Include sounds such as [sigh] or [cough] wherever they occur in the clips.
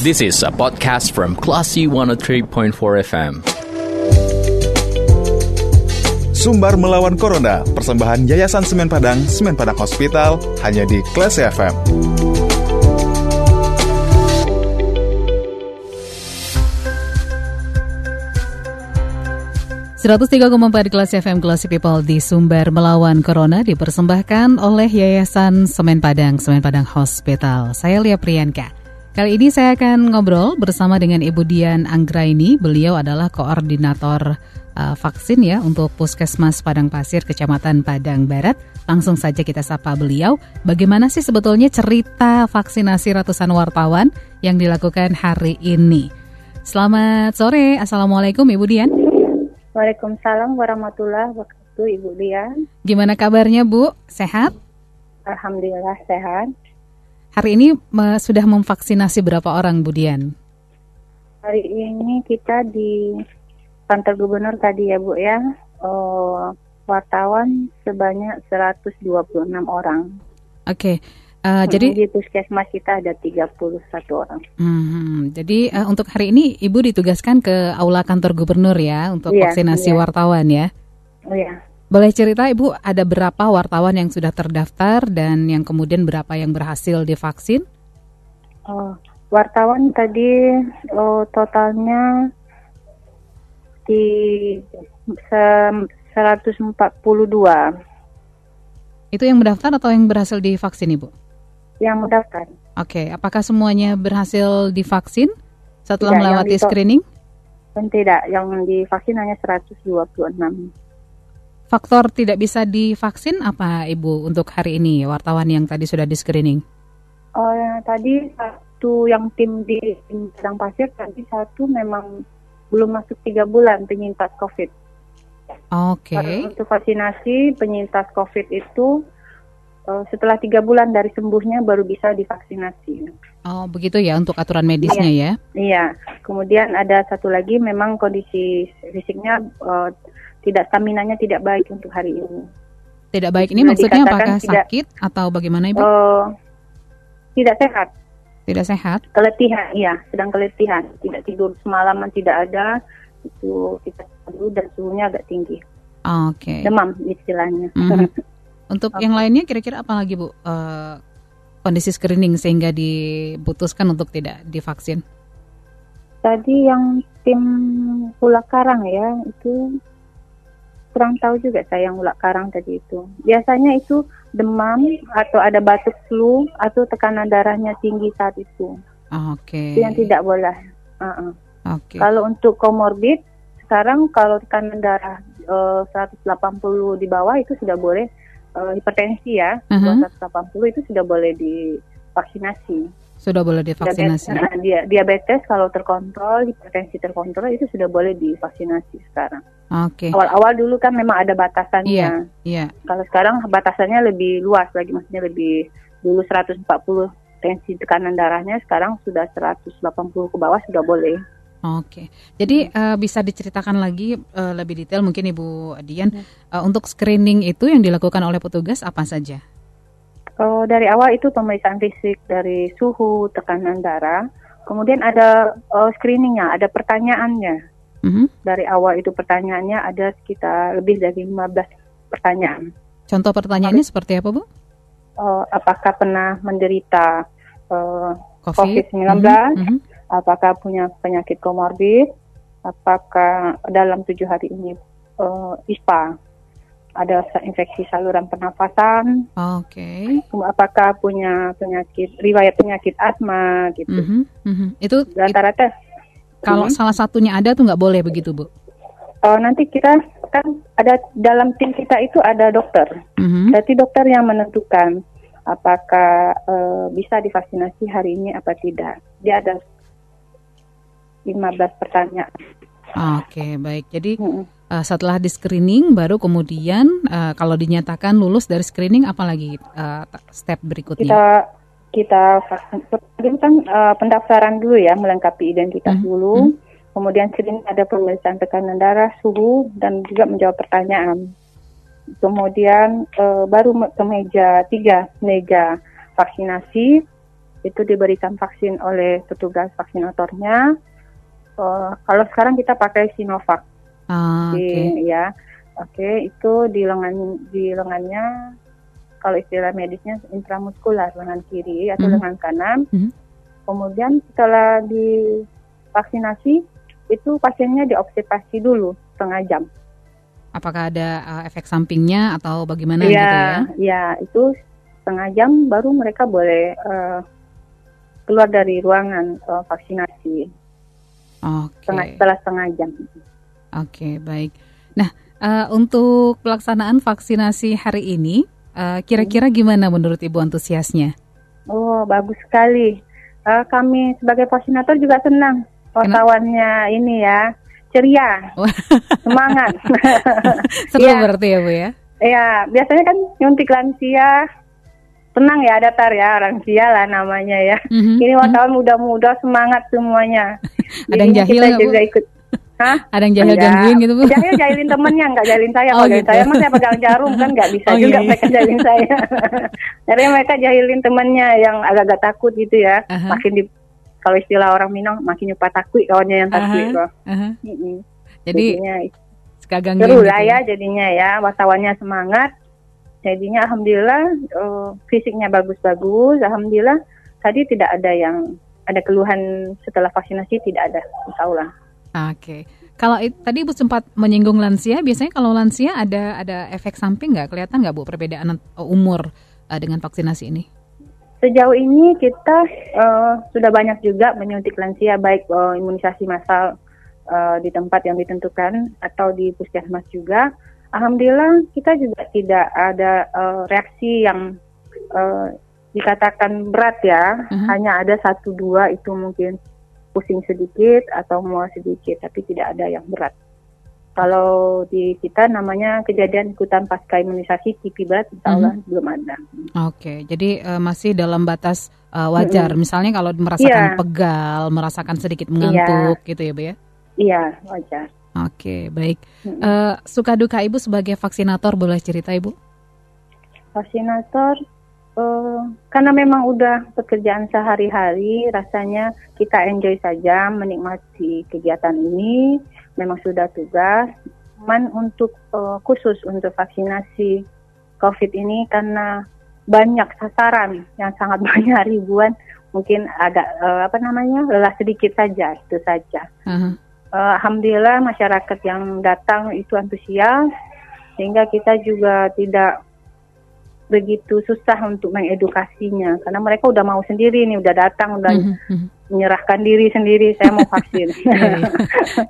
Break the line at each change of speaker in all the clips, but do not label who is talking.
This is a podcast from Classy 103.4 FM.
Sumbar melawan Corona, persembahan Yayasan Semen Padang, Semen Padang Hospital, hanya di Classy FM.
empat kelas FM Kelas People di Sumber Melawan Corona dipersembahkan oleh Yayasan Semen Padang, Semen Padang Hospital. Saya Lia Priyanka. Kali ini saya akan ngobrol bersama dengan Ibu Dian Anggraini. Beliau adalah koordinator uh, vaksin ya untuk Puskesmas Padang Pasir, Kecamatan Padang Barat. Langsung saja kita sapa beliau. Bagaimana sih sebetulnya cerita vaksinasi ratusan wartawan yang dilakukan hari ini? Selamat sore, Assalamualaikum Ibu Dian.
Waalaikumsalam warahmatullahi wabarakatuh Ibu Dian.
Gimana kabarnya Bu? Sehat?
Alhamdulillah sehat.
Hari ini sudah memvaksinasi berapa orang Bu Dian?
Hari ini kita di kantor gubernur tadi ya Bu ya, oh, wartawan sebanyak 126 orang.
Oke. Okay. Uh, hmm, jadi
di puskesmas kita ada 31 orang.
Hmm, jadi uh, untuk hari ini Ibu ditugaskan ke aula kantor gubernur ya untuk iya, vaksinasi iya. wartawan ya.
Oh iya.
Boleh cerita Ibu ada berapa wartawan yang sudah terdaftar dan yang kemudian berapa yang berhasil divaksin?
Oh, wartawan tadi oh, totalnya di 142.
Itu yang mendaftar atau yang berhasil divaksin Ibu?
yang mendaftar.
Oke, okay. apakah semuanya berhasil divaksin setelah tidak, melewati screening?
Tidak, yang divaksin hanya 126.
Faktor tidak bisa divaksin apa Ibu untuk hari ini wartawan yang tadi sudah di screening?
Oh, ya, tadi satu yang tim di Padang Pasir tadi satu memang belum masuk tiga bulan penyintas COVID.
Oke. Okay.
Untuk vaksinasi penyintas COVID itu uh, setelah tiga bulan dari sembuhnya baru bisa divaksinasi.
Oh begitu ya untuk aturan medisnya
iya.
ya?
Iya. Kemudian ada satu lagi memang kondisi fisiknya uh, tidak stamina-nya tidak baik untuk hari ini.
Tidak baik ini maksudnya apakah tidak, sakit atau bagaimana ibu? Uh,
tidak sehat.
Tidak sehat?
Keletihan, iya, sedang keletihan. Tidak tidur semalaman tidak ada. Itu kita dulu dan suhunya agak tinggi.
Oke. Okay.
Demam istilahnya. Mm
-hmm. [laughs] Untuk okay. yang lainnya kira-kira apa lagi Bu? Uh, kondisi screening sehingga diputuskan untuk tidak divaksin?
Tadi yang tim Ulak Karang ya itu kurang tahu juga saya yang Ulak Karang tadi itu. Biasanya itu demam atau ada batuk flu atau tekanan darahnya tinggi saat itu.
Oke.
Okay. Yang tidak boleh. Uh -uh.
Oke. Okay.
Kalau untuk komorbid sekarang kalau tekanan darah uh, eh, 180 di bawah itu sudah boleh uh, hipertensi ya, uh -huh. 180 itu sudah boleh divaksinasi.
Sudah boleh divaksinasi.
Diabetes, nah, dia, diabetes kalau terkontrol, hipertensi terkontrol itu sudah boleh divaksinasi sekarang.
Oke. Okay.
Awal-awal dulu kan memang ada batasannya.
Iya. Yeah,
Kalau sekarang batasannya lebih luas lagi, maksudnya lebih dulu 140 tensi tekanan darahnya, sekarang sudah 180 ke bawah sudah boleh.
Oke, jadi uh, bisa diceritakan lagi uh, lebih detail mungkin Ibu Dian uh, untuk screening itu yang dilakukan oleh petugas apa saja?
Oh, dari awal itu pemeriksaan fisik dari suhu, tekanan darah, kemudian ada uh, screeningnya, ada pertanyaannya. Mm-hmm. Dari awal itu pertanyaannya ada sekitar lebih dari 15 pertanyaan.
Contoh pertanyaannya seperti apa Bu?
Uh, apakah pernah menderita uh, COVID-19? COVID-19? Mm-hmm apakah punya penyakit komorbid, apakah dalam tujuh hari ini uh, ISPA, ada infeksi saluran pernafasan,
Oke.
Okay. Apakah punya penyakit riwayat penyakit asma gitu. Mm -hmm,
mm -hmm. Itu
rata-rata.
Kalau hmm. salah satunya ada tuh nggak boleh begitu bu?
Uh, nanti kita kan ada dalam tim kita itu ada dokter. Mm -hmm. Berarti dokter yang menentukan apakah uh, bisa divaksinasi hari ini apa tidak. Dia ada 15 pertanyaan.
Oke, baik. Jadi hmm. uh, setelah di screening baru kemudian uh, kalau dinyatakan lulus dari screening apalagi uh, step berikutnya?
Kita kita vaksin kan uh, pendaftaran dulu ya, melengkapi identitas hmm. dulu. Hmm. Kemudian screening ada pemeriksaan tekanan darah, suhu dan juga menjawab pertanyaan. Kemudian uh, baru ke meja tiga, meja vaksinasi itu diberikan vaksin oleh petugas vaksinatornya. Uh, kalau sekarang kita pakai Sinovac.
Ah,
okay. ya, oke okay, itu di lengan di lengannya kalau istilah medisnya intramuskular lengan kiri atau mm -hmm. lengan kanan. Mm -hmm. Kemudian setelah divaksinasi itu pasiennya diobservasi dulu setengah jam.
Apakah ada uh, efek sampingnya atau bagaimana
ya,
gitu ya?
Ya, itu setengah jam baru mereka boleh uh, keluar dari ruangan uh, vaksinasi.
Oke.
Okay. Setelah setengah jam.
Oke, okay, baik. Nah, uh, untuk pelaksanaan vaksinasi hari ini, kira kira-kira gimana menurut Ibu antusiasnya?
Oh, bagus sekali. Uh, kami sebagai vaksinator juga senang wartawannya ini ya ceria, [laughs] semangat.
Seru [laughs] ya. berarti ya Bu ya?
Iya, biasanya kan nyuntik lansia, tenang ya datar ya lansia lah namanya ya. Mm-hmm. Ini wartawan mm-hmm. muda-muda semangat semuanya. [laughs]
Ada yang jahil
kita juga ikut. Hah?
Ada yang jahil gangguin gitu bu?
Jahil jahilin temennya, nggak jahilin saya. [laughs] Oh, Kalau gitu. saya mah saya pegang jarum kan nggak bisa oh, juga iya. mereka jahilin saya. [laughs] Jadi mereka jahilin temennya yang agak-agak takut gitu ya. Uh-huh. Makin di kalau istilah orang Minang makin nyupa takwi kawannya yang takwi uh -huh, uh -huh. Mm -hmm.
Jadi
seru gitu lah ya, ya jadinya ya wartawannya semangat. Jadinya alhamdulillah uh, fisiknya bagus-bagus. Alhamdulillah tadi tidak ada yang ada keluhan setelah vaksinasi tidak ada, insya Allah.
Oke. Okay. Kalau tadi Ibu sempat menyinggung lansia, biasanya kalau lansia ada ada efek samping nggak? Kelihatan nggak Bu perbedaan umur uh, dengan vaksinasi ini?
Sejauh ini kita uh, sudah banyak juga menyuntik lansia baik uh, imunisasi massal uh, di tempat yang ditentukan atau di puskesmas juga. Alhamdulillah kita juga tidak ada uh, reaksi yang uh, dikatakan berat ya. Uh-huh. Hanya ada satu dua itu mungkin pusing sedikit atau mual sedikit, tapi tidak ada yang berat. Kalau di kita namanya kejadian ikutan pasca imunisasi TB berat, insya Allah -hmm. belum ada.
Oke, okay, jadi uh, masih dalam batas uh, wajar. -hmm. Misalnya kalau merasakan yeah. pegal, merasakan sedikit mengantuk, yeah. gitu ya, bu ya?
Iya, wajar.
Oke, baik. Mm -hmm. uh, suka duka ibu sebagai vaksinator boleh cerita ibu?
Vaksinator, uh, karena memang udah pekerjaan sehari-hari, rasanya kita enjoy saja menikmati kegiatan ini memang sudah tugas. Cuman untuk uh, khusus untuk vaksinasi COVID ini karena banyak sasaran yang sangat [laughs] banyak ribuan, mungkin agak uh, apa namanya lelah sedikit saja itu saja. Uh-huh. Uh, Alhamdulillah masyarakat yang datang itu antusias sehingga kita juga tidak begitu susah untuk mengedukasinya karena mereka udah mau sendiri nih udah datang udah mm-hmm. menyerahkan diri sendiri saya mau vaksin. Iya, [laughs]
iya.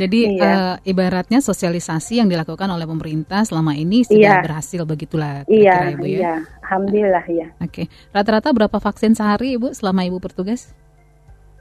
Jadi [laughs] iya. uh, ibaratnya sosialisasi yang dilakukan oleh pemerintah selama ini sudah iya. berhasil begitulah
iya, Ibu ya. Iya, alhamdulillah ya.
Oke. Okay. Rata-rata berapa vaksin sehari Ibu selama Ibu bertugas?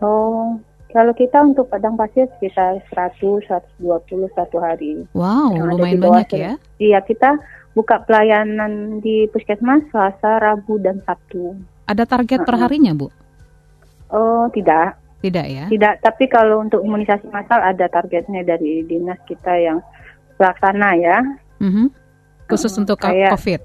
Oh, kalau kita untuk padang pasir sekitar 100 120 satu hari.
Wow, lumayan banyak ya.
Iya, kita buka pelayanan di puskesmas Selasa, Rabu, dan Sabtu.
Ada target uh -uh. per harinya, Bu?
Oh, tidak.
Tidak ya?
Tidak, tapi kalau untuk imunisasi massal ada targetnya dari dinas kita yang pelaksana ya.
Mm -hmm. Khusus uh, untuk kayak, COVID?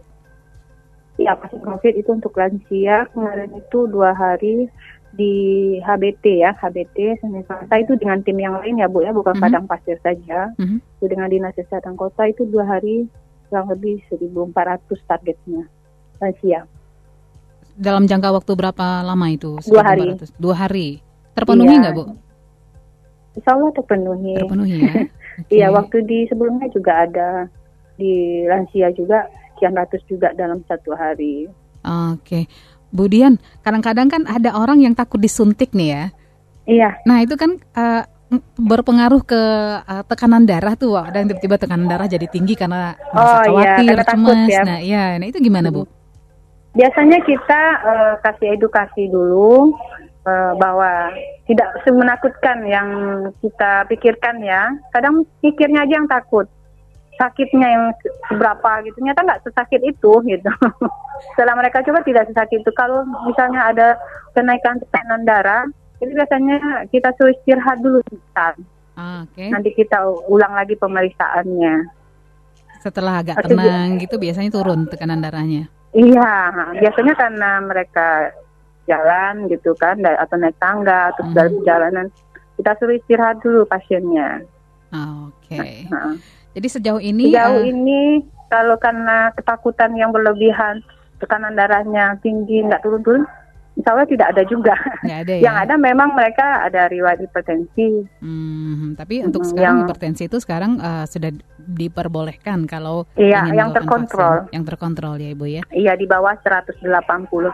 Iya, vaksin COVID itu untuk lansia. Kemarin itu dua hari di HBT ya, HBT Senin Selasa itu dengan tim yang lain ya Bu ya, bukan mm -hmm. Padang Pasir saja. Mm -hmm. Itu dengan Dinas Kesehatan Kota itu dua hari kurang lebih 1.400 targetnya lansia.
Dalam jangka waktu berapa lama itu?
Dua hari.
Dua hari. Terpenuhi iya. nggak Bu?
Insya Allah terpenuhi.
Terpenuhi ya. [laughs]
Iya, okay. waktu di sebelumnya juga ada di lansia juga sekian ratus juga dalam satu hari.
Oke, okay. Bu Dian, kadang-kadang kan ada orang yang takut disuntik nih ya.
Iya.
Nah itu kan uh, berpengaruh ke uh, tekanan darah tuh ada yang tiba-tiba tekanan darah jadi tinggi karena merasa oh, iya, khawatir, iya, cemas. Ya. Nah, iya, nah itu gimana, Bu?
Biasanya kita uh, kasih edukasi dulu uh, bahwa tidak semenakutkan yang kita pikirkan ya. Kadang pikirnya aja yang takut. Sakitnya yang seberapa gitu. Nyata nggak sesakit itu gitu. [laughs] Setelah mereka coba tidak sesakit itu. Kalau misalnya ada kenaikan tekanan darah, jadi biasanya kita suruh istirahat dulu sebentar.
Ah, okay.
Nanti kita ulang lagi pemeriksaannya.
Setelah agak tenang gitu biasanya turun tekanan darahnya.
Iya, biasanya karena mereka jalan gitu kan, atau naik tangga, atau hmm. dari perjalanan, kita suruh istirahat dulu pasiennya.
Oke. Okay. Nah, nah. Jadi sejauh ini
sejauh uh, ini kalau karena ketakutan yang berlebihan, tekanan darahnya tinggi nggak turun-turun, Insya Allah tidak ada juga. [laughs] ada ya? Yang ada memang mereka ada riwayat hipertensi.
Hmm, tapi untuk hmm, sekarang yang, hipertensi itu sekarang uh, sudah diperbolehkan kalau
iya, yang terkontrol.
Vaksin. Yang terkontrol ya Ibu ya.
Iya di bawah 180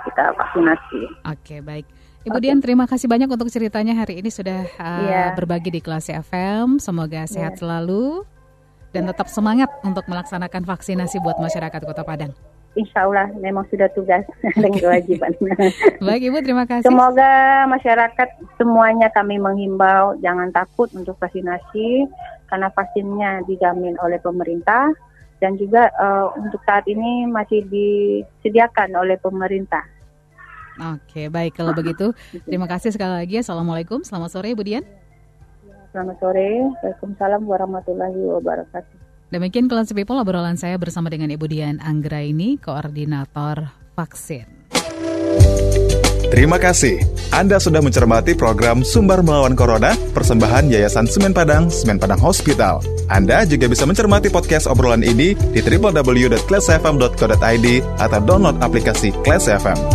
kita vaksinasi.
Oke baik. Ibu okay. Dian terima kasih banyak untuk ceritanya hari ini sudah uh, yeah. berbagi di kelas FM. Semoga sehat yeah. selalu dan tetap semangat untuk melaksanakan vaksinasi buat masyarakat Kota Padang.
Insya Allah memang sudah tugas [laughs] dan kewajiban. [laughs]
Baik Ibu, terima kasih.
Semoga masyarakat semuanya kami menghimbau jangan takut untuk vaksinasi karena vaksinnya dijamin oleh pemerintah dan juga uh, untuk saat ini masih disediakan oleh pemerintah.
Oke, baik kalau begitu. [laughs] Terima kasih sekali lagi. Assalamualaikum. Selamat sore, Ibu Dian.
Selamat sore. Waalaikumsalam warahmatullahi wabarakatuh.
Demikian kelas people obrolan saya bersama dengan Ibu Dian Anggra ini, koordinator vaksin.
Terima kasih. Anda sudah mencermati program Sumber Melawan Corona, persembahan Yayasan Semen Padang, Semen Padang Hospital. Anda juga bisa mencermati podcast obrolan ini di www.classfm.co.id atau download aplikasi Class FM.